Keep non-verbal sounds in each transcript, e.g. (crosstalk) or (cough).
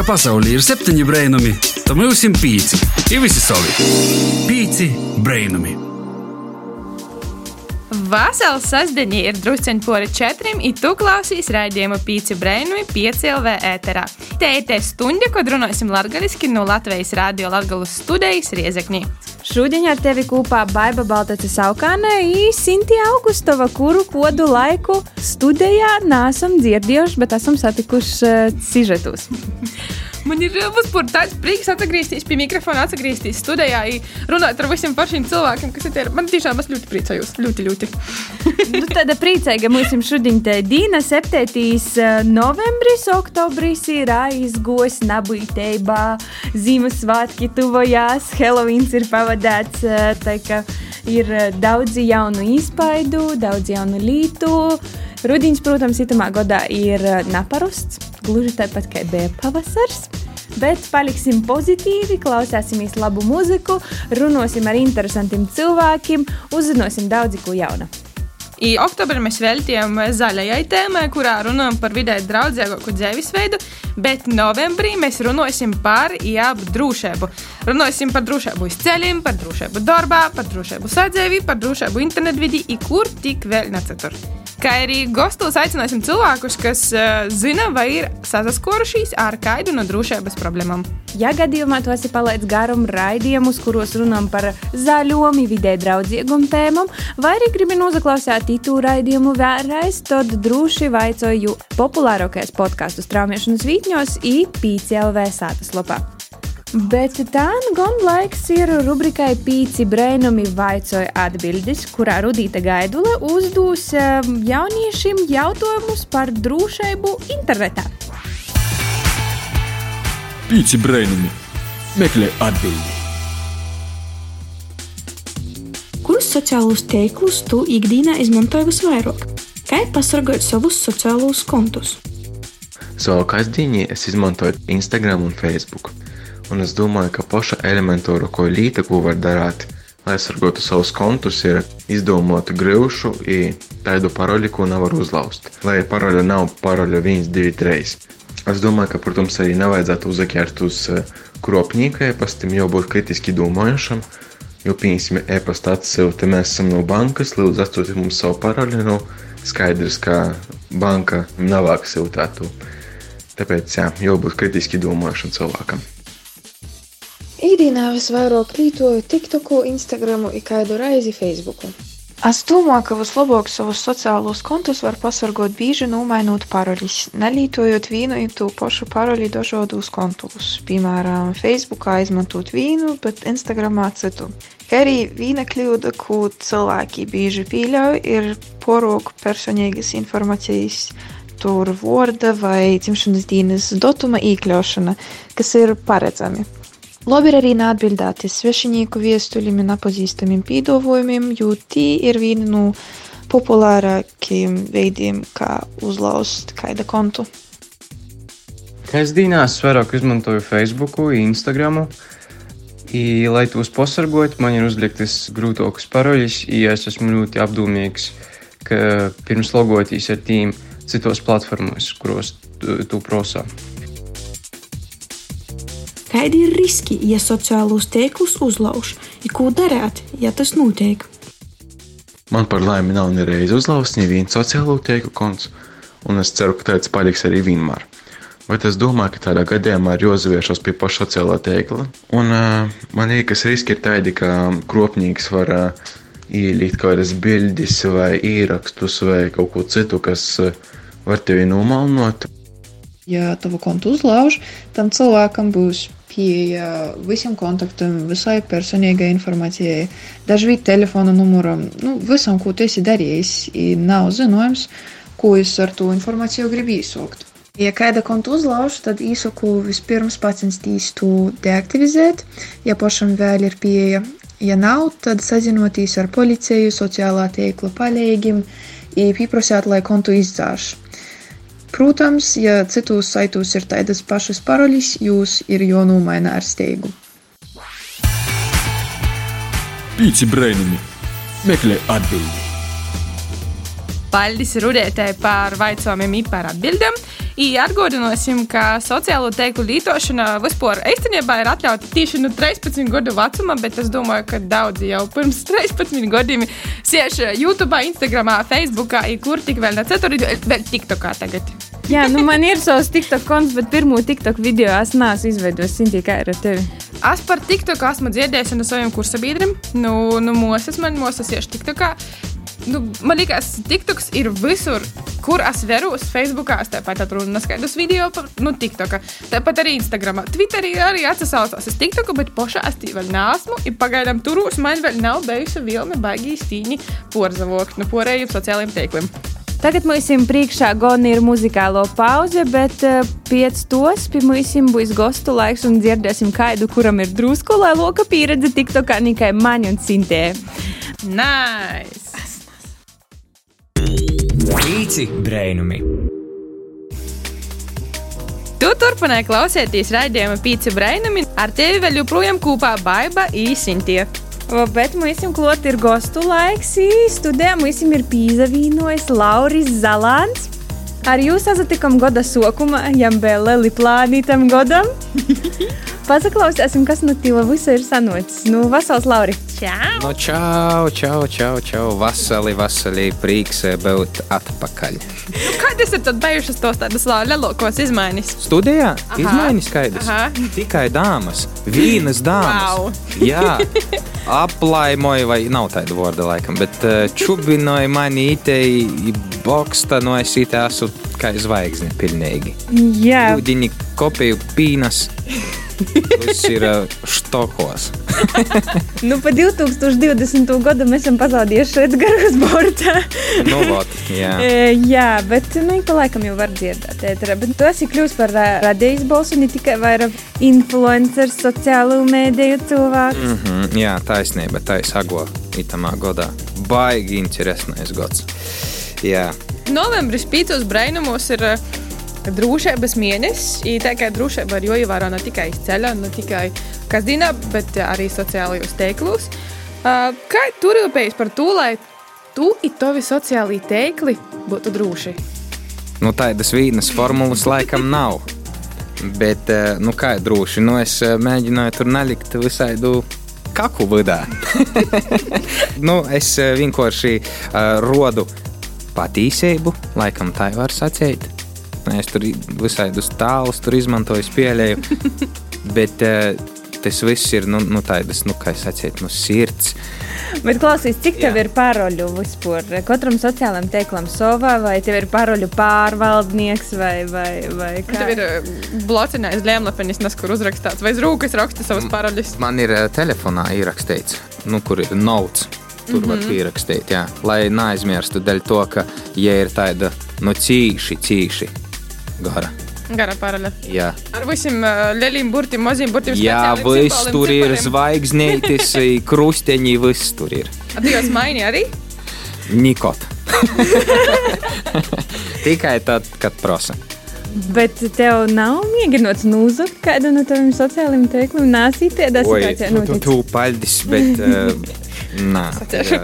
ka pasaulē ir septiņi brainami, tad mums ir pieci. Ir visi savi. Pieci brainami. Vasāles sastāvdaļa ir druskuļi pori četriem, un tu klausīs raidījumu pīci brainui 5 LV ēterā. Te ir te stunda, kad runāsim latgaliski no Latvijas Rādio Latgalus studijas Riezekņī. Šodien ar tevi kopā Baiva Baltace Saukāne un Sintīna Augustova, kuru kodu laiku studijā nesam dzirdējuši, bet esam satikuši uh, sižetus. Man ir vispār tāds prieks atgriezties pie mikrofona, atgriezties studijā, runāt ar visiem pašiem cilvēkiem, kas ir. Man tiešām es ļoti priecājos. Ļoti, ļoti. (laughs) nu, tāda priecīga mums šodien ir Dīna 7. novembris, oktobris ir aizgojis nabītībā, Ziemassvētki tuvojās, Helovíns ir pavadāts. Ir daudzi jaunu izpaidu, daudz jaunu lītu. Rudiņš, protams, itamā gadā ir neparasts gluži tāpat kā bija pavasars. Bet paliksim pozitīvi, klausīsimies labu mūziku, runāsim ar interesantiem cilvēkiem, uzzināsim daudz ko jaunu. I oktobrī mēs veltījām zaļajai tēmai, kurā runājam par vidē draudzīgāku dzīvesveidu, bet novembrī mēs runāsim par jābu drošību. Runāsim par drošību uz ceļiem, par drošību darbā, par drošību sadzīvī, par drošību internetvidī, kur tik vēl necetur. Kā arī gastos aicināsim cilvēkus, kas uh, zina vai ir saskarušies ar kādu no drošības problēmām. Ja gadījumā tu esi palaidis garumu raidījumus, kuros runām par zaļomi, vidē draudzīgumu tēmām, vai arī gribi noklausīt itu raidījumu vēlreiz, tad droši vaicoju populārākais podkāstu straumēšanas vītņos IPCLV sātas lopā. Bet tā nu gan laiks ir rubrikai Pīci Brēnumi vaicoja atbildes, kurā Rudīta Gaidule uzdos jauniešiem jautājumus par drošību internetā. Pīci Brēnumi meklē atbildi. Kurus sociālos tīklus tu ikdienā izmanto visvairāk? Kā pasargāt savus sociālos kontus? Savā kasdienā es izmantoju Instagram un Facebook Un es domāju, ka paša elementāra, ko līta, ko var darīt, lai aizsargātu savus kontus, ir izdomāt grūšu tādu paroli, ko nevar uzlauzt. Lai paroļa nav paroļa 1, 2, 3. Es domāju, ka, protams, arī nevajadzētu uzakert uz eh, kropņīku e-pastiem, jau būt kritiski domājušam. Jo, piemēram, e-pasta atsūta, mēs esam no bankas, lūdzu, atsūtiet mums savu paroli. Nu, skaidrs, ka banka nevāk siltētu. Tāpēc, jā, jābūt kritiski domājušam cilvēkam. Ikdienā visvairāk lietoju TikToku, Instagramu un kādu reizi Facebooku. Es domāju, ka vislabāk savus sociālos kontus var pasargāt bieži nomainot paroļus, nelietojot vienu un to pašu paroli dažādos kontos. Piemēram, Facebookā izmantot vienu, bet Instagramā citu. Kā arī viena kļūda, ko cilvēki bieži pieļauj, ir porok personīgas informācijas tur vārda vai dzimšanas dienas datuma iekļaušana, kas ir paredzami. Labi ir arī neatbildēti svešinieku viestuļiem un nepazīstamiem pīdolojumiem, jo tie ir viena no populārākajiem veidiem, kā uzlauzt kāda kontu. Kasdienās vairāk izmantoju Facebook, Instagram. I, lai tos pasargātu, man ir uzliktas grūtākas paroļas, ja es esmu ļoti apdomīgs, ka pirms logoties ar tīm citos platformos, kuros tu, tu prosā. Kādi ir riski, ja sociālos tīklus uzlauž, ja ko darīt, ja tas notiek? Man par laimi nav nereiz uzlauzts neviens sociālo tīklu konts, un es ceru, ka tāds paliks arī vienmēr. Bet es domāju, ka tādā gadījumā ir jāuzvēršas pie paša sociālā tīkla. Un uh, man liekas, riski ir tādi, ka kropņīgs var uh, ielikt kaut kādas bildes vai īrakstus vai kaut ko citu, kas uh, var tevi nomalnot. Ja tavu kontu uzlauž, tam cilvēkam būs pieeja visiem kontaktiem, visai personīgai informācijai, dažkārt telefona numuram, nu, visam, ko tu esi darījis. Nav zināms, ko es ar to informāciju gribu izsaukt. Ja kāda konta uzlauž, tad īsaku vispirms pacensties to deaktivizēt, ja pašam vēl ir pieeja. Ja nav, tad sazinoties ar policiju, sociālā tīkla palīgiem, pieprasīt, lai kontu izdzāš. Protams, ja citos saitos ir tādas pašas paroļas, jūs ir jānomaina ar steigu. Pīci brainami meklē atbildi. Paldies Rudētai par vaicājumiem par atbildēm. Atgādināsim, ka sociālo teiklu lietošana vispār īstenībā ir atļauta tieši no 13 gadu vecuma, bet es domāju, ka daudzi jau pirms (laughs) 13 gadiem sēž YouTube, Instagram, Facebook, kur tik vēl ne ceturti, vēl TikTokā tagad. Jā, nu man ir savs TikTok konts, bet pirmo TikTok video es neesmu izveidojis. Sinti, kā ir ar tevi? Es par TikToku esmu dzirdējis no saviem kursabiedriem. Nu, nu mūsas man mūsas ir TikTokā. Nu, man liekas, TikToks ir visur, kur es veros. Facebookā es tāpat atradu neskaidrus video par nu, TikToku. Tāpat arī Instagramā. Twitterī arī atsaucos uz TikToku, bet pošā es tī vēl neesmu. I pagaidām turos man vēl nav bijusi vilna baigi stīņi porzavokt no nu, porējiem sociālajiem teikliem. Tagad mums ir priekšā gan ir muzikālo pauze, bet uh, pēc tos pie mums būs gostu laiks un dzirdēsim kādu, kuram ir drusku lielāka pieredze TikTokā nekā man un Sintē. Nice! Pīci brainumi! Tu turpināji klausīties raidījuma Pīci brainumi. Ar tevi vēl joprojām kopā Baiba īsintie. Bet mums klāt ir gostu laiks. Studijā mums ir pīzavīnojis Lauris Zalants. Ar jūs sazatikam gada sokumā, jām bija lieli plāni tam godam. (laughs) Pazaklausīsim, kas no tīva visa ir sanocis. Nu, vasals, Lauri! Čau! No čau, čau, čau, čau. Vasali, vasali, prieks būt atpakaļ. Nu, kādas ir tad bijušas tos tādas lielākos izmaiņas? Studijā izmaiņas skaidrs. Aha. Tikai dāmas, vīnas dāmas. Wow. Jā, aplaimoja, vai nav tāda vārda laikam, bet čubinoja mani itei boksta no es itei esmu kā zvaigzne pilnīgi. Jā. Ūdiņi kopiju pīnas. Viss ir štokos. (laughs) nu, pa 2020. gadu mēs esam pazaudējuši Edgars Borta. nu, vot, jā. (laughs) E, jā, bet nu, pa laikam jau var dzirdēt. Ētera. Bet tu esi kļuvis par radījis balsu, ne tikai vairāk influenceris, sociālo mēdīju cilvēks. Mm -hmm, jā, taisnība, tā ir sago itamā godā. Baigi interesants gods. Jā. Novembris pītos brainumos ir uh, drošības mēnesis. Kā drošība var jāievēro ne tikai iz ceļa, ne tikai kasdienā, bet arī sociālajos teiklos. Kā tur rūpējas par to, lai tu un tavi sociālie teikli būtu droši? Nu, tādas vīnas formulas laikam nav. Bet, nu, kā ir droši? Nu, es mēģināju tur nelikt visādu kaku vidā. (laughs) nu, es vienkārši uh, rodu patīcību, laikam tā var sacīt. Es tur visādus tālus izmantoju, pieļēju. (laughs) Bet uh, tas viss ir nu, nu, tādas, nu, kā es sacītu, no sirds. Bet klausīs, cik tev Jā. ir paroļu vispār? Katram sociālajam teiklam savā, vai tev ir paroļu pārvaldnieks, vai, vai, vai kā? Tev ir uh, blocinājis lēmlapenis, nes kur uzrakstāts, vai zrūkas raksta savus paroļus? Man ir uh, telefonā ierakstīts, nu, kur ir notes. Tur mm -hmm. var mhm. pierakstīt, jā. lai neaizmirstu dēļ to, ka, ja ir tāda nu, cīši, cīši gara. Gara paraļa. Jā. Ar visiem uh, lieliem burtiem, maziem burtiem. Jā, viss tur ir zvaigznītis, (laughs) krusteņi, viss tur ir. Jūs maini arī? Nikot. (laughs) Tikai tad, kad prasa. Bet tev nav mēģināts nozagt kādu no taviem sociālajiem teikliem, nāsīt tādā situācijā. Nu, tu, tu paldies, bet (laughs) uh, nā. Jā, jā.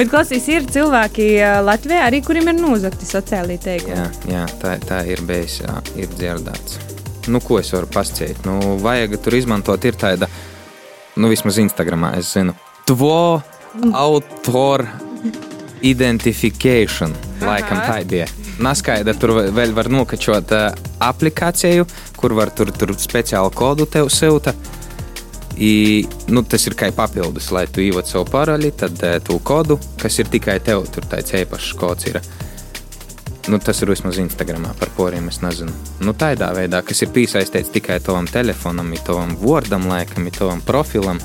Bet, klausīs, ir cilvēki Latvijā arī, kuriem ir nozagti sociālai teikumi. Jā, jā tā, tā ir bijis, jā, ir dzirdēts. Nu, ko es varu pasciet? Nu, vajag tur izmantot, ir tāda, nu, vismaz Instagramā, es zinu, tvo autor identification, laikam tā bija. Neskaidra, tur vēl var nokačot uh, aplikāciju, kur var tur, tur speciālu kodu tev silta. I, nu, tas ir kā papildus, lai tu ievāc savu paroli, tad uh, tu kodu, kas ir tikai tev, tur tāds īpašs kods ir. Nu, tas ir vismaz Instagramā par poriem, es nezinu. Nu, tādā veidā, kas ir piesaistīts tikai tavam telefonam, tavam vārdam, laikam, tavam profilam.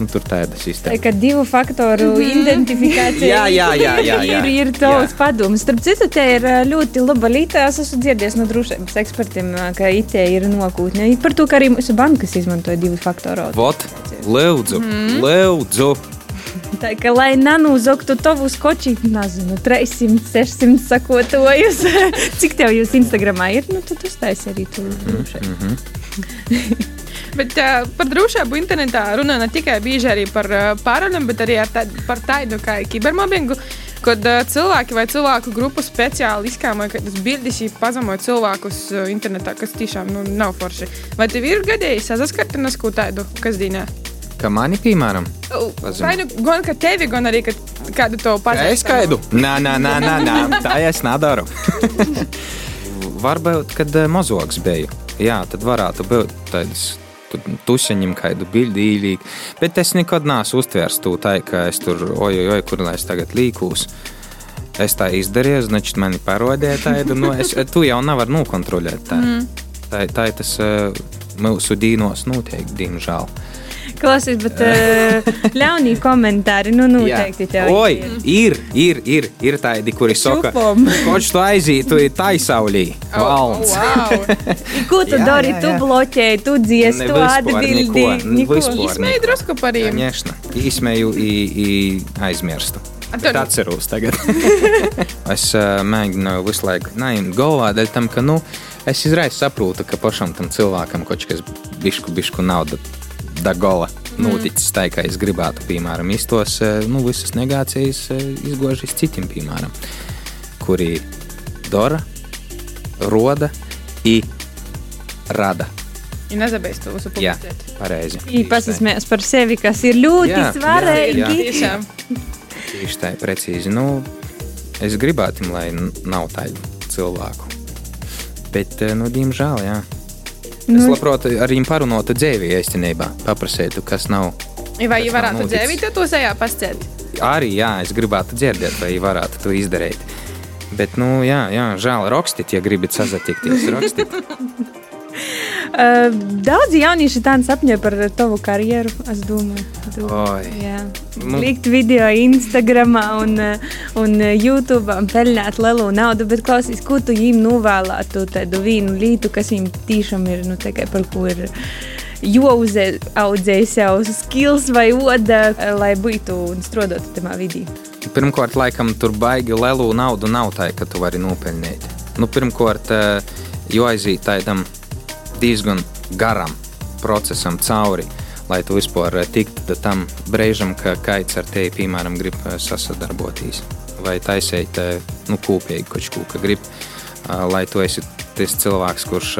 Nu, tur tāda sistēma. Tā kā divu faktoru mm -hmm. identifikācija jā, jā, jā, jā, jā. ir, ir tavs padoms. Starp citu, te ir ļoti laba lieta. Es esmu dzirdējis no drošības ekspertiem, ka IT ir nokūtne. Par to, ka arī mūsu bankas izmantoja divu faktoru. Vot, lūdzu, mm. lūdzu. (laughs) Tā kā lai nenozogtu tavu skoči, nezinu, 300, 600 sakotojus. (laughs) Cik tev jūs Instagramā ir? Nu, tad uztaisi arī tu droši. Mm -hmm. Bet uh, par drošību internetā runā ne tikai bieži arī par uh, pārunām, bet arī tā, par tādu kā kibermobbingu. Kad uh, cilvēki vai cilvēku grupu speciāli izkāmoja kādas bildes, ja pazemoja cilvēkus uh, internetā, kas tiešām nu, nav forši. Vai tev ir gadījis saskarties ko tādu kasdienā? Kā mani, piemēram, Vai nu gan ka tevi, gan arī ka kādu to pazīstu? es skaidu. Nē, nē, nē, nē, nē, tā es nedaru. (laughs) Varbūt, kad mazoks biju, jā, tad varētu būt tur tusiņam kādu bildi īlīgi. Bet es nekad neesmu uztvērs to tā, ka es tur ojoj, oj, kur lai es tagad līkūs. Es tā izdarīju, znači man ir parodēja tāda. Nu, es, tu jau nevar nokontrolēt tā. Mm. Tā, tā ir tas eh, mūsu dīnos noteikti, diemžēl. Uh, Klausies, bet uh, ļaunī komentāri, nu, noteikti tev. Oi, ir, ir, ir, ir tādi, kuri saka, Čupom. koč tu aizītu taisaulī. Valns. (laughs) Ko tu Jā, dari? jā, Tu jā. bloķēji, tu dziesi, Ne tu vispār atbildi. neko, ne vispār Izsmēju neko. drusku par viņiem. Конечно. Izsmēju, i, i aizmirstu. A Bet tad- atceros tagad. (laughs) es uh, mēģināju visu laiku naimt galvā, dēļ tam, ka, nu, es izraisa saprotu, ka pašam tam cilvēkam kaut kas bišku, bišku nauda da gola. Noticis tā, kā es gribētu, piemēram, iztos eh, nu, visas negācijas eh, izgožas citiem, piemēram, kuri dara, roda i rada. Ja nezabeidz to visu Jā, pareizi. Pasasmējās par sevi, kas ir ļoti Jā, svarīgi. jā, jā. Tieši tā, precīzi. Nu, es gribētu, lai nav tādu cilvēku. Bet, eh, nu, diemžēl, jā. Es Nu. labprāt ar viņiem parunātu dzīvē, īstenībā. Paprasītu, kas nav. Vai jūs varētu dzēvīt to sejā pasciet? Arī, jā, es gribētu dzirdēt, vai viņi varētu to izdarīt. Bet, nu, jā, jā žēl rakstīt, ja gribat sazatikties. Rakstīt. (laughs) Uh, daudzi jaunieši tādu sapņoja par tavu karjeru. Es domāju. Nu. likt video Instagram un, uh, un YouTube, un pelnīt lielu naudu. Bet klausies, ko tu viņiem novēlētu tādu vienu lietu, kas viņiem tiešām ir nu, tā kā par ko ir. Jūaudzēji sev skills vai oda, lai būtu un strādātu tajā vidī. Pirmkārt, laikam, tur baigi lielu naudu nav tā, ka tu vari nopelnīt. Nu, pirmkārt, eh, jo aiziet tādam diezgan garam procesam cauri, lai tu vispār eh, tiktu tam brīžam, ka kaits ar tevi, piemēram, grib eh, sasadarboties. Vai taisīt eh, nu, kopīgi kaut ko, ka grib, lai tu esi tas cilvēks, kurš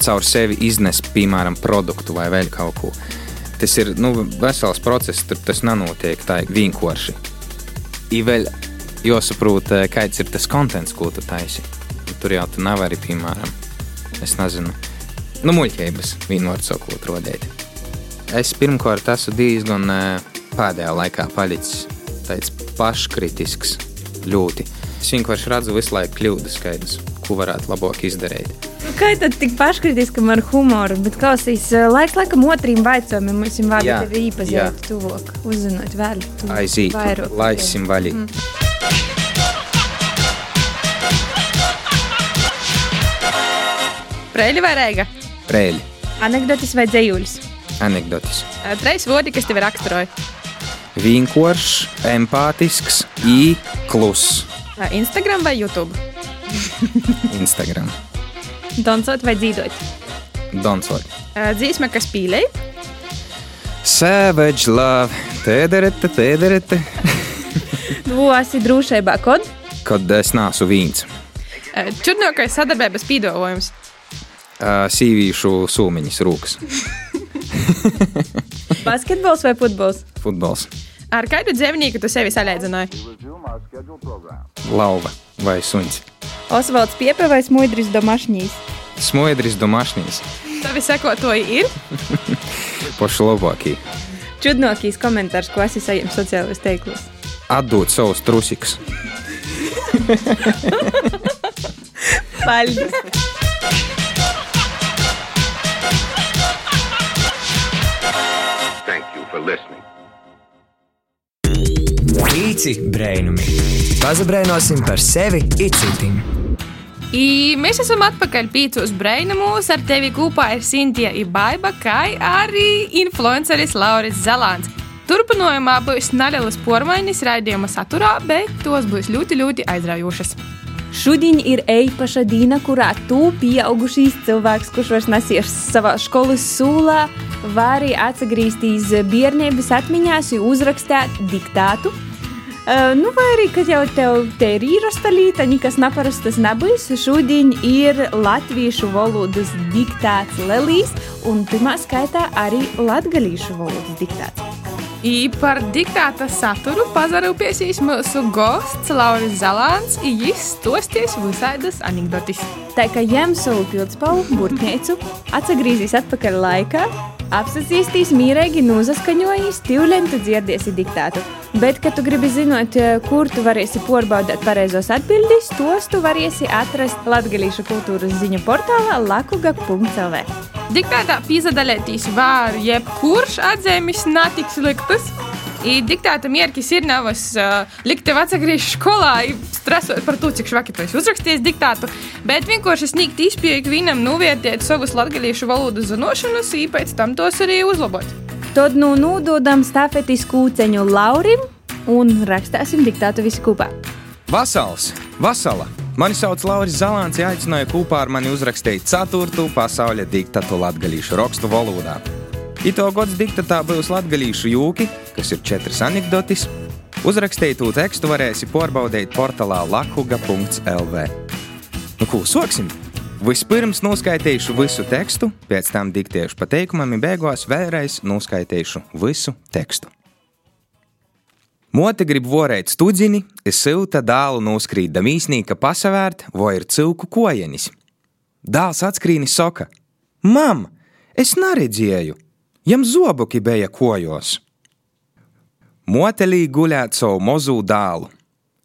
caur sevi iznes, piemēram, produktu vai vēl kaut ko. Tas ir nu, vesels process, tur tas nenotiek tā vienkārši. Ir vēl jāsaprot, kāds ir tas konteksts, ko tu taisi. Tur jau tu nevari, piemēram, es nezinu, nu, muļķības vienot sakot, rodēt. Es pirmkārt esmu diezgan eh, pēdējā laikā palicis tāds paškritisks ļoti. Es vienkārši redzu visu laiku kļūdas, skaidrs, ko varētu labāk izdarīt. Nu, Kā tad tik paškritiskam ar humoru, bet klausīs, eh, laiks laikam otrīm vaicojumiem mums ir vārdi tevi īpazīt tuvāk, uzzinot vēl. tu Aiziet, vairāk. laisim vaļā. Mm. Preļi vai reiga? Prēļi, Anekdotis vai dzējulis? anekdotis. Ā, Treis vārdi, kas tevi raksturoja. Vienkāršs, empātisks, i kluss. Ā, Instagram vai YouTube? (laughs) Instagram. Dansot vai dzīvot? Donsot. Ā, Dzīsme, kas pīlēja. Savage love, tēderete, tēderete. (laughs) Esi drošībā, kod? Kad es nāsu vīns. Ā, Čudnākais sadarbības pīdolojums. Sīvīšu sūmiņas rūkas. (laughs) Basketbols vai futbols? Futbols. Ar kādu dzīvnieku tu sevi salīdzināji? Lauva vai suns. Osvalds Piepa vai Smudris Domašņīs? Smoedris domašnīs. Tavi sekotoji ir. (laughs) Paši labākie. Čudnākīs komentārs, ko esi saņēmis sociālajos teiklos. Atdot savus trusikus. (laughs) Paldies! Listening. Pīci brēnumi. Pazabrēnosim par sevi itcitim. I mēs esam atpakaļ pīcos brainamos. Ar tevi kopā ir Sintīna Ibaiba, kā arī influenceris Lauris Zelāns. Turpinājumā būs nelielas pormaiņas raidījuma saturā, bet tos būs ļoti, ļoti aizraujošas. Šodien ir īpaša diena, kurā tu, pieaugušīs cilvēks, kurš vairs nesies savā skolas sūlā, vari atgriezties bērnības atmiņās un uzrakstīt diktātu. Uh, nu, vai arī, kad jau tev te ir īrasta līta, nekas neparastas nebūs, šodien ir latviešu valodas diktāts Lelīs, un pirmā skaitā arī latgalīšu valodas diktāts. I par diktāta saturu pazarūpēsīs mūsu gosts Lauris Zalāns, i jis stosties visādas anekdotis. Tā kā ņem savu pildspalvu, burtnīcu, atsagrīzīs atpakaļ laikā, apsacīstīs mīrīgi nozaskaņojīs, tīvlēm tu dzirdēsi diktātu. Bet, kad tu gribi zināt, kur tu varēsi pārbaudīt pareizos atbildīs, tos tu varēsi atrast Latvijas kultūras ziņu portālā lakuga.lv. Diktātā pīzadaļētīs var jebkurš atzīmes netiks liktas. I diktāta mērķis ir nevis uh, likt tev atgriežties skolā, stresot par to, cik švaki tu esi uzrakstījis diktātu, bet vienkārši sniegt izpēju vienam novērtēt savus latviešu valodas zināšanas, un pēc tam tos arī uzlabot. Tad nu nododam stafetes kūceņu Laurim un rakstāsim diktātu visi kopā. Vasals, vasala! Mani sauc Lauris Zalants, ja aicināja kopā ar mani uzrakstīt 4. pasaules diktatu latviešu rakstu valodā. Ito gods diktatā būs latviešu jūki, kas ir četras anekdotis. Uzrakstītu tekstu varēsi pārbaudīt portālā lakuga.lv. Nu, ko sāksim? Vispirms noskaitīšu visu tekstu, pēc tam diktēšu pa teikumam, un beigās vēlreiz noskaitīšu visu tekstu. Mote grib vorēt studzini, es silta dālu noskrīt da mīsnīka pasavērt, vai ir cilku kojenis. Dāls atskrīni soka: Mam, es neredzēju, jam zobuki bija kojos. Motelī guļēt savu mozu dālu.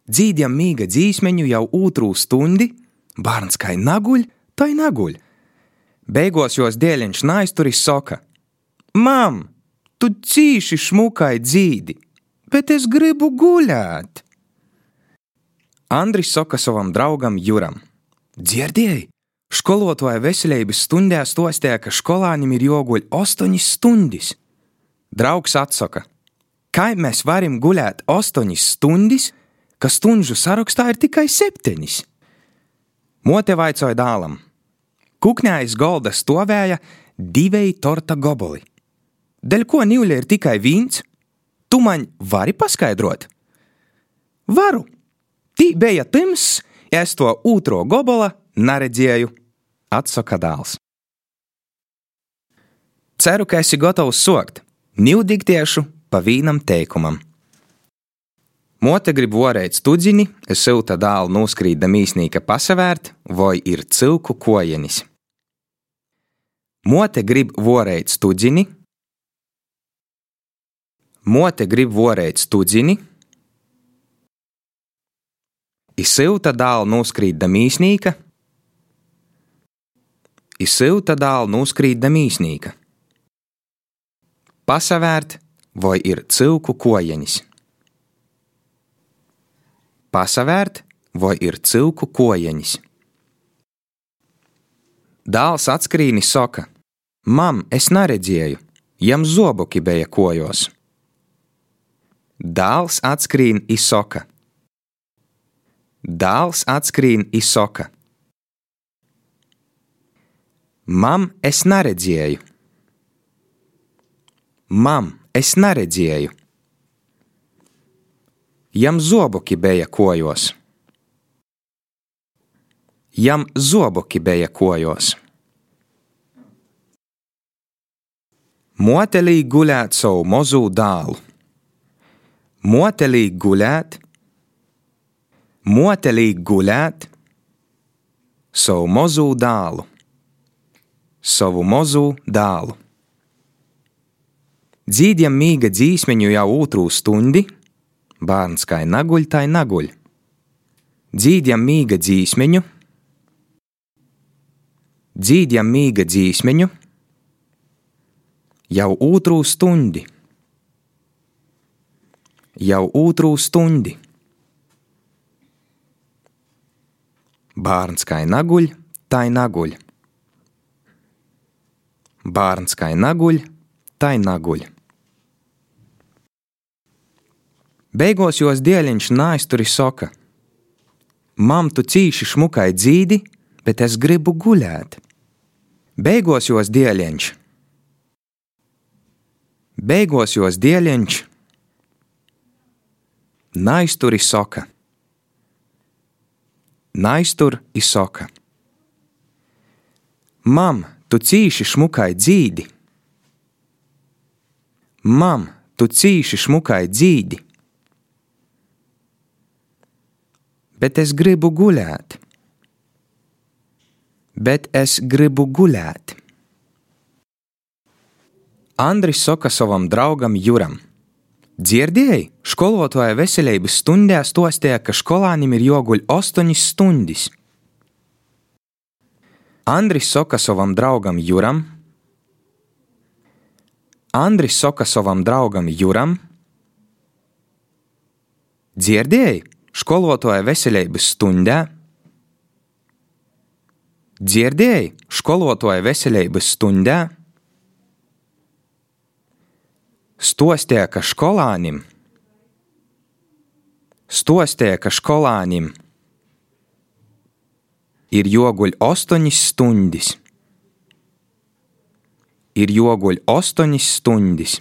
Dzīdjam mīga dzīsmeņu jau otru stundi, bērns kā naguļ, tai naguļ. Beigās jos dēļiņš naizturis soka: Mam, tu cīši šmukai dzīdi, bet es gribu guļēt. Andris soka savam draugam Juram: Dzirdēji, skolotāja veselības stundē stostīja, ka skolānim ir joguļ astoņas stundas. Draugs atsaka: Kā mēs varam guļēt astoņas stundas, ka stundu sarakstā ir tikai septiņas? Mote vaicāja dēlam: Kukņā aiz golda stovēja divi torta goboli. Dēļ ko nīļa ir tikai viens? Tu man vari paskaidrot? Varu. Tī bija tims, es to otro gobola neredzēju, atsaka dēls. Ceru, ka esi gatavs sokt. Nīldiktiešu pa vīnam teikumam. Mote grib vorēt studzini, silta dālu noskrīda mīsnīka pasavērt, vai ir cilku kojenis. Mote grib vorēt studzini, Mote grib vorēt studzini, izsilta dālu noskrīda mīsnīka, izsilta dālu noskrīda mīsnīka. Pasavērt, vai ir cilku kojenis. Pasavērt, vai ir cilku kojenis. Dāls atskrīni soka: Mam, es neredzēju, jam zobuki bija kojos. Dāls atskrīn izsoka. Dāls atskrīn izsoka. Mam, es neredzēju. Mam, es neredzēju. Jam zobuki bija kojos. Jam zobuki bija kojos. Motelī guļēt savu mozu dālu. Motelī guļēt, motelī guļēt, savu mozu dālu, savu mozu dālu. Dzīdjam mīga dzīsmeņu jau otru stundi, bērns kā naguļ, tai naguļ. Dzīdjam mīga dzīsmeņu, dzīdjam mīga dzīsmeņu, jau otru stundi jau otru stundi. Bērns kā naguļ, tai naguļ. Bērns kā naguļ, tai naguļ. Beigās jos dēliņš nāisturi soka: Mam, tu cīši šmukai dzīdi, bet es gribu guļēt. Beigās jos dēliņš. Beigās jos dēliņš Naistur izsoka. Naistur izsoka. Mam, tu cīši šmukai dzīdi. Mam, tu cīši šmukai dzīdi. Bet es gribu gulēt. Bet es gribu gulēt. Andris saka savam draugam Juram. Dzirdēji, skolotāja veselības stundē stostīja, ka skolānim ir joguļ 8 stundas. Andris saka savam draugam Juram. Andris saka savam draugam Juram. Dzirdēji, skolotāja veselības stundē. Dzirdēji, skolotāja veselības stundē. Stostīja, ka skolānim, stostīja, ka skolānim ir joguļ 8 stundas. Ir joguļ 8 stundas.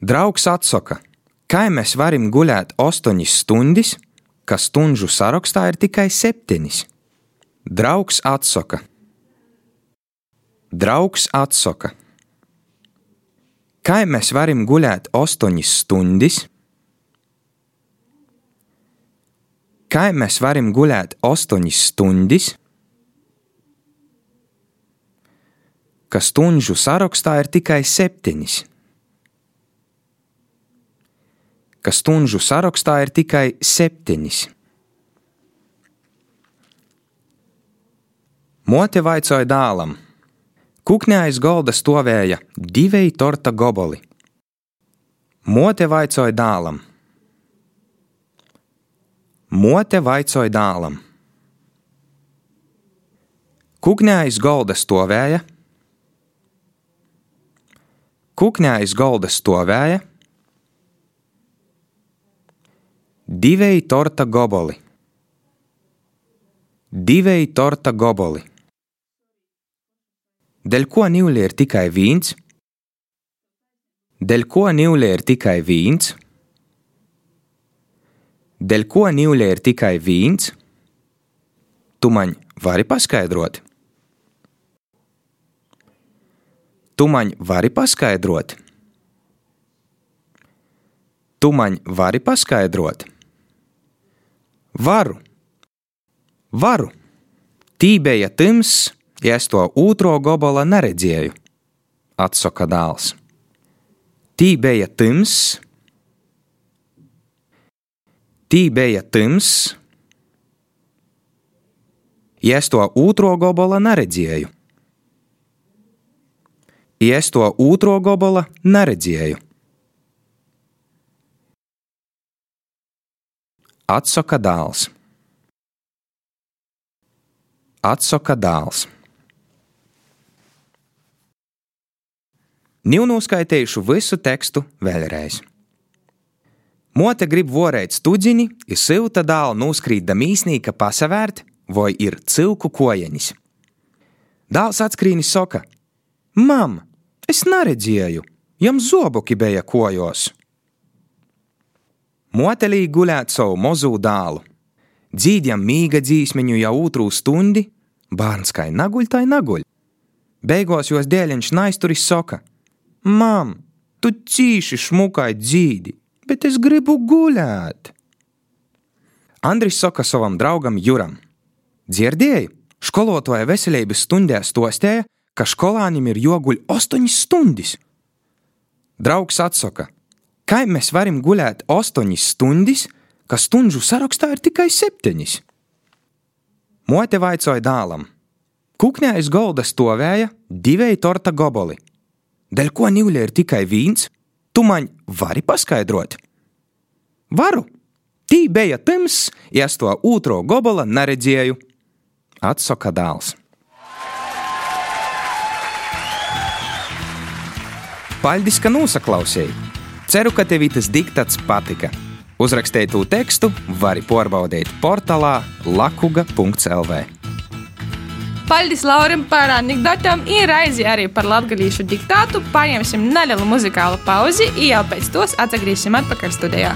Draugs atsaka, kā mēs varam gulēt 8 stundas, ka stundu sarakstā ir tikai 7. Draugs atsaka, Draugs atsaka. Kā mēs varam gulēt 8 stundas? Kā mēs varam gulēt 8 stundas? Ka stundu sarakstā ir tikai 7. Ka stundu sarakstā ir tikai 7. Mote vaicāja dēlam. Kukņā aiz galda stāvēja divi torta goboli. Mote vaicāja dēlam. Mote vaicāja dēlam. Kukņā aiz galda stāvēja. Kukņā aiz galda stāvēja divi torta goboli. Divi torta goboli. Dēļ ko nīlē ir tikai vīns? Dēļ ko nīlē ir tikai vīns? Dēļ ko nīlē ir tikai vīns? Tu man vari paskaidrot? Tu man vari paskaidrot? Tu man vari paskaidrot? Varu, varu. Tībēja tims, ja es to otro gobala neredzēju, atsaka dēls. Tī bija tims, tī bija tims, ja es to otro gobala neredzēju. Ja es to otro gobala neredzēju. Atsaka dēls. Atsaka dēls. Nīvnūskaitīšu visu tekstu vēlreiz. Mote grib vorēt studziņi, ir silta dāla nūskrīt da mīsnīka pasavērt, vai ir cilku kojenis. Dāls atskrīnis soka: Mam, es neredzēju, jam zoboki bija kojos. Motelī gulēt savu mozu dālu. Dzīdjam mīga dzīsmiņu jau otru stundi, bērns kā naguļ, tai naguļ. Beigās jos dēļiņš naisturis soka: Mam, tu cīši šmukai dzīdi, bet es gribu gulēt. Andris saka savam draugam Juram: Dzirdēji, skolotāja veselības stundē stostēja, ka skolānim ir joguļ 8 stundas. Draugs atsaka: Kā mēs varam gulēt 8 stundas, ka stundu sarakstā ir tikai 7? Mote vaicāja dēlam. Kukņā aiz galda stāvēja divi torta goboli. Dēļ ko nīlē ir tikai vīns? Tu man vari paskaidrot? Varu! Tī bija tims, ja es to otro gobola neredzēju. Atsaka dēls. Paldies, ka nosaklausīji! Ceru, ka tev tas diktats patika. Uzrakstīt to tekstu, vari pārbaudīt portālā lakuga.lv. Paldies Laurim par anekdotām, ir aizi arī par latgalīšu diktātu. Paņemsim nelielu muzikālu pauzi, un jau pēc tos atgriezīsim atpakaļ studijā.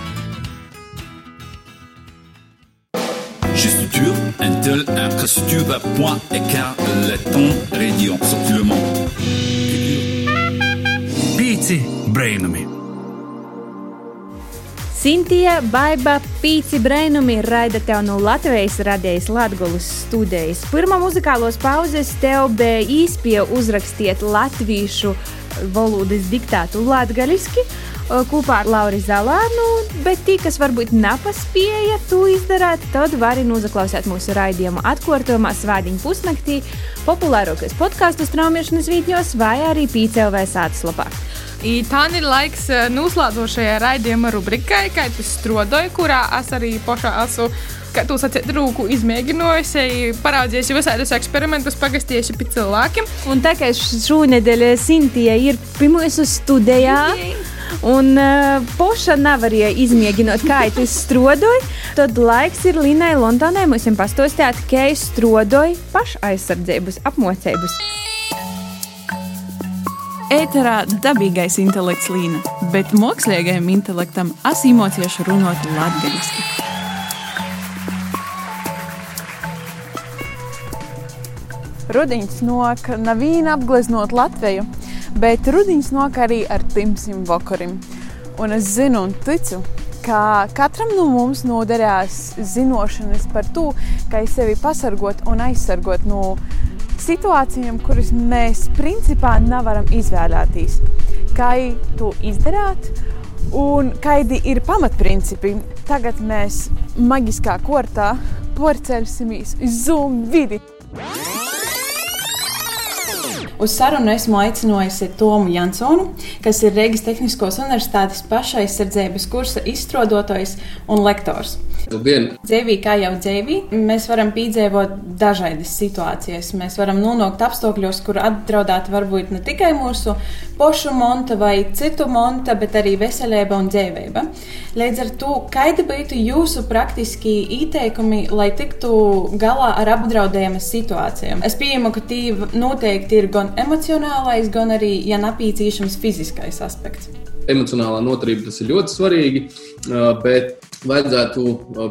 Chez Structure, Intel, infrastructure, point, écart, laiton, rédion, sortillement. Pīci brainami! Sintīna, Baiba, Pīci Brainumi raida tev no Latvijas radijas Latvijas studijas. Pirmā muzikālos pauzes tev bija īspēja uzrakstīt latviešu valodas diktātu latgaliski kopā ar Lauru Zalānu, bet tie, kas varbūt nepaspēja to izdarīt, tad vari noklausīt mūsu raidījumu atkārtojumā Svētdiņu pusnaktī, populārākais podkāstu straumēšanas vītņos vai arī PCLV sātaslapā. Tā ir laiks noslēdzošajai raidījuma rubrikai, kā tu strādāji, kurā es arī pašā esmu. Kā tu sacīji, rūku izmēģinājusi, parādījusi visādus eksperimentus, pagastījusi pie cilvēkiem. Un tā kā šonadēļ Sintīja ir pie mūsu studijā. Un uh, poša nevarēja izmēģināt, kā tas strādāja. Tad laiks ir Linai Londonai mums pastāstīt, kā es strādāju pašaizsardzības apmācības. Ēterā dabīgais intelekts līna, bet mākslīgajam intelektam iemācīšu runāt latviešu. Rudiņš nok nav apgleznot Latviju, bet rudiņš nok arī ar timsim vakarim. Un es zinu un ticu, ka katram no mums noderēs zināšanas par to, kā sevi pasargot un aizsargot no situācijām, kuras mēs principā nevaram izvēlēties. Kā to izdarīt un kādi ir pamatprincipi? Tagad mēs maģiskā kortā porcelsimies uz Zoom vidi. Uz sarunu esmu aicinājusi Tomu Jansonu, kas ir Rīgas Tehniskos Universitātes pašaizsardzības kursa izstrādātājs un lektors. Labdien! Dzīvī, kā jau dzīvī, mēs varam piedzīvot dažādas situācijas. Mēs varam nonākt apstākļos, kur apdraudēta varbūt ne tikai mūsu pošu monta vai citu monta, bet arī veselība un dzīvība. Līdz ar to, kādi būtu jūsu praktiski ieteikumi, lai tiktu galā ar apdraudējumu situācijām? Es pieņemu, ka tie noteikti ir gan emocionālais, gan arī, ja nepieciešams, fiziskais aspekts. Emocionālā noturība tas ir ļoti svarīgi, bet vajadzētu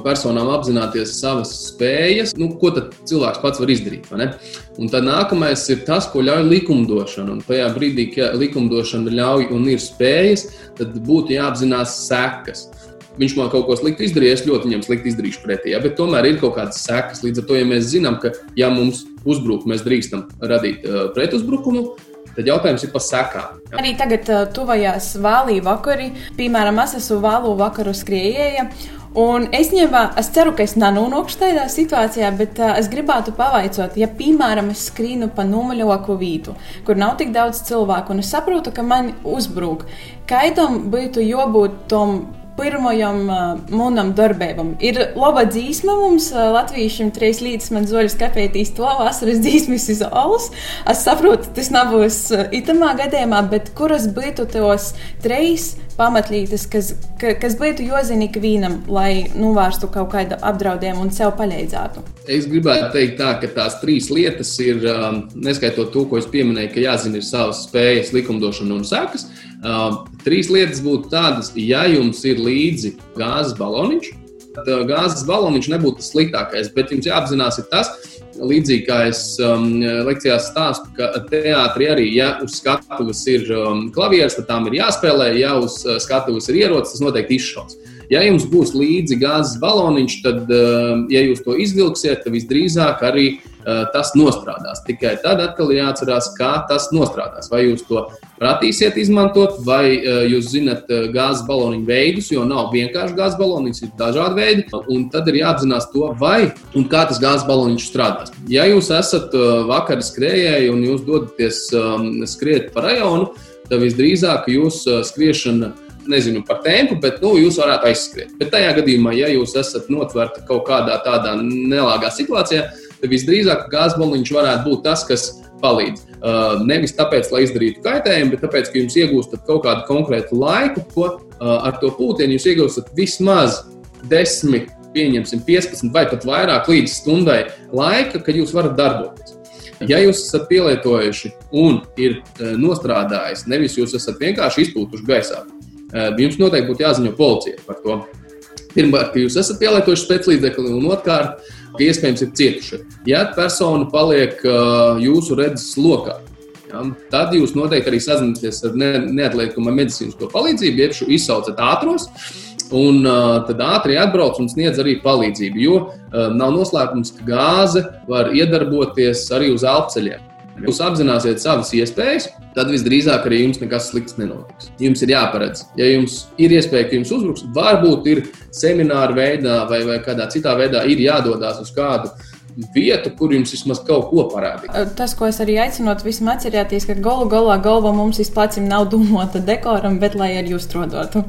personām apzināties savas spējas, nu, ko cilvēks pats var izdarīt. Un tad nākamais ir tas, ko ļauj likumdošana. Un tajā brīdī, kad likumdošana ļauj un ir spējas, tad būtu jāapzinās sekas. Viņš man kaut ko sliktu izdarīja, es ļoti viņam slikti izdarīšu pretī. Ja? Bet tomēr ir kaut kādas sekas. Līdz ar to, ja mēs zinām, ka, ja mums uzbruk, mēs drīkstam radīt uh, pretuzbrukumu, Tad jautājums ir par sekām. Ja? Arī tagad uh, tuvojās vālī vakari. Piemēram, es esmu vālu vakaru skriejēja. Un es, ņemā, es ceru, ka es nenonākšu tādā situācijā, bet uh, es gribētu pavaicāt, ja, piemēram, es skrīnu pa nomaļāku vietu, kur nav tik daudz cilvēku, un es saprotu, ka man uzbrūk. Kādam būtu jābūt tam pirmajam uh, monam darbībam. Ir laba dzīsma mums, uh, latviešiem, trīs līdz man zoļus kapētīs to vasaras dzīsmas iz alus. Es saprotu, tas nebūs uh, itamā gadījumā, bet kuras būtu tos trīs pamatlītes, kas, ka, kas būtu jāzina ikvienam, lai novērstu kaut kādu apdraudējumu un sev palīdzētu? Es gribētu teikt, tā, ka tās trīs lietas ir, um, neskaitot to, ko es pieminēju, ka jāzina ir savas spējas, likumdošana un sekas. Um, trīs lietas būtu tādas, ja jums ir līdzi gāzes baloniņš, gāzes baloniņš nebūtu tas sliktākais, bet jums jāapzinās tas, līdzīgi kā es um, lekcijās stāstu, ka teātrī arī, ja uz skatuves ir um, klavieres, tad tām ir jāspēlē, ja uz uh, skatuves ir ierocis, tas noteikti izšaus. Ja jums būs līdzi gāzes baloniņš, tad, um, ja jūs to izvilksiet, tad visdrīzāk arī uh, tas nostrādās. Tikai tad atkal jāatcerās, kā tas nostrādās. Vai jūs to pratīsiet izmantot, vai uh, jūs zinat uh, gāzes baloniņu veidus, jo nav vienkārši gāzes baloniņš, ir dažādi veidi. Un tad ir jāapzinās to, vai un kā tas gāzes baloniņš strādās. Ja jūs esat vakar skrējēji un jūs dodaties um, skriet pa rajonu, tad visdrīzāk jūsu skriešana nezinu par tempu, bet nu, jūs varētu aizskriet. Bet tajā gadījumā, ja jūs esat notverti kaut kādā tādā nelāgā situācijā, visdrīzāk gāzes baliņš varētu būt tas, kas palīdz. Uh, nevis tāpēc, lai izdarītu kaitējumu, bet tāpēc, ka jums iegūstat kaut kādu konkrētu laiku, ko uh, ar to pūtienu jūs iegūstat vismaz 10, pieņemsim 15 vai pat vairāk līdz stundai laika, kad jūs varat darboties. Ja jūs esat pielietojuši un ir e, nostrādājis, nevis jūs esat vienkārši izpūtuši gaisā, e, jums noteikti būtu jāziņo policijai par to. Pirmkārt, ka jūs esat pielietojuši spēclīdzekli, un otrkārt, ka iespējams ir cietuši. Ja persona paliek e, jūsu redzes lokā, ja, tad jūs noteikti arī sazināties ar ne, neatliekamo medicīnisko palīdzību, jeb izsaucat ātros. Un uh, tad ātri atbrauc un sniedz arī palīdzību. Jo uh, nav noslēpums, ka gāze var iedarboties arī uz elpceļiem. Jūs apzināsiet savas iespējas, tad visdrīzāk arī jums nekas slikts nenotiks. Jums ir jāparedz, ja jums ir iespēja, ka jums uzbruks, varbūt ir semināra veidā vai, vai kādā citā veidā ir jādodas uz kādu vietu, kur jums vismaz kaut ko parādīt. Tas, ko es arī aicinot, visam atcerieties, ka golu galā galva mums vispār nav domāta dekoram, bet lai ar jūs strādātu.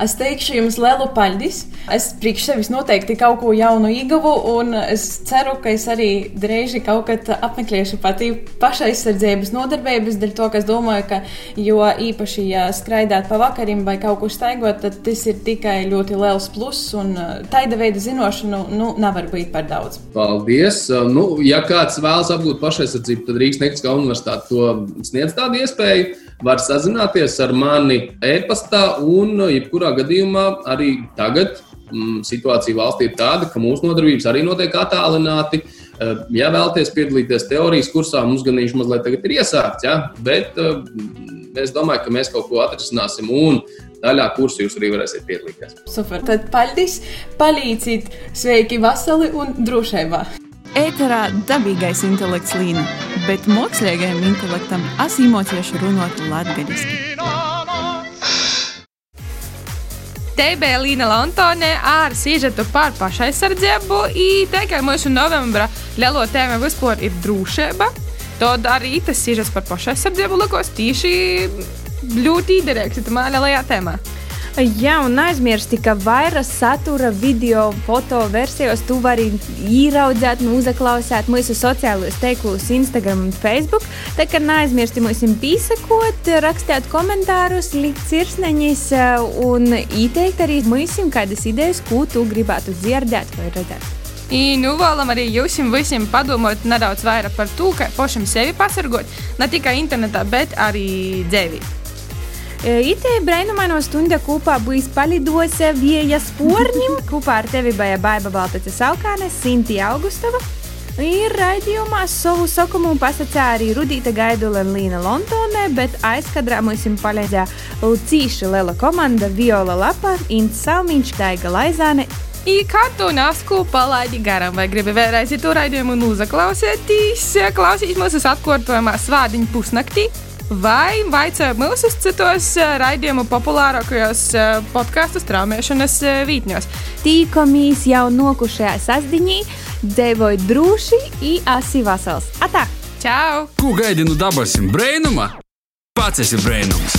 Es teikšu jums lielu paļdis. Es priekš sevis noteikti kaut ko jaunu ieguvu, un es ceru, ka es arī drīz kaut kad apmeklēšu pati pašaizsardzības nodarbības, dēļ to, ka es domāju, ka jo īpaši, ja skraidāt pa vakarim vai kaut kur staigot, tad tas ir tikai ļoti liels pluss, un taida veida zinošanu nu, nevar būt par daudz. Paldies! Paldies! Nu, ja kāds vēlas apgūt pašaizsardzību, tad Rīgas Nektiskā universitāte to sniedz tādu iespēju. Var sazināties ar mani e-pastā, un jebkurā gadījumā arī tagad mm, situācija valstī ir tāda, ka mūsu nodarbības arī notiek attālināti. Ja vēlaties piedalīties teorijas kursā, mums gan viņš mazliet ir iesākts, ja? bet es domāju, ka mēs kaut ko atrisināsim. Un daļā kursu jūs arī varēsiet piedalīties. Super, tad paldies, palīdziet, sveiki, veseli un drošībā! Ēterā dabīgais intelekts līnija, bet mākslīgajam intelektam asimotieši runāt latviešu. Bija Līna Lontone ar sižetu par pašaizsardzību. Tikai mūsu novembra lielo tēmu vispār ir drošība. Tad arī tas sižets par pašaizsardzību likos tieši ļoti īderīgs tajā lielajā tēmā. Jā, un aizmirsti, ka vairāk satura video, foto versijos tu vari ieraudzīt un uzklausīt mūsu sociālajos tīklos, Instagram un Facebook. Tā kā neaizmirsti mums pīsakot, rakstīt komentārus, likt sirsneņus un ieteikt arī mums kādas idejas, ko tu gribētu dzirdēt vai redzēt. I, nu, vēlam arī jums visiem padomāt nedaudz vairāk par to, kā pašam sevi pasargot, ne tikai internetā, bet arī dzīvē. Itē brainumaino stunda kopā bijis palidose vieja spornim. (laughs) kopā ar tevi bija Baiba Baltace Saukāne, Sinti Augustava. Ir raidījumā savu sakumu pasakā arī Rudīta Gaidula un Līna Lontone, bet aizkadrā mums palīdzēja cīša liela komanda Viola Lapa, Ints Salmiņš, Daiga Laizāne. I kādu nasku palaidi garām, vai gribi vēlreiz to raidījumu un uzaklausīties, klausīt mūsu atkārtojumā svādiņu pusnaktī vai vaicāja mūsu citos raidījumu populārākajos podkāstu straumēšanas vītņos. Tīkamies jau nokušajā sasdiņā, dzīvoja drūši un asi vasals. Atā! Čau! Ko gaidi no dabasim brēnuma? Pats esi brēnums!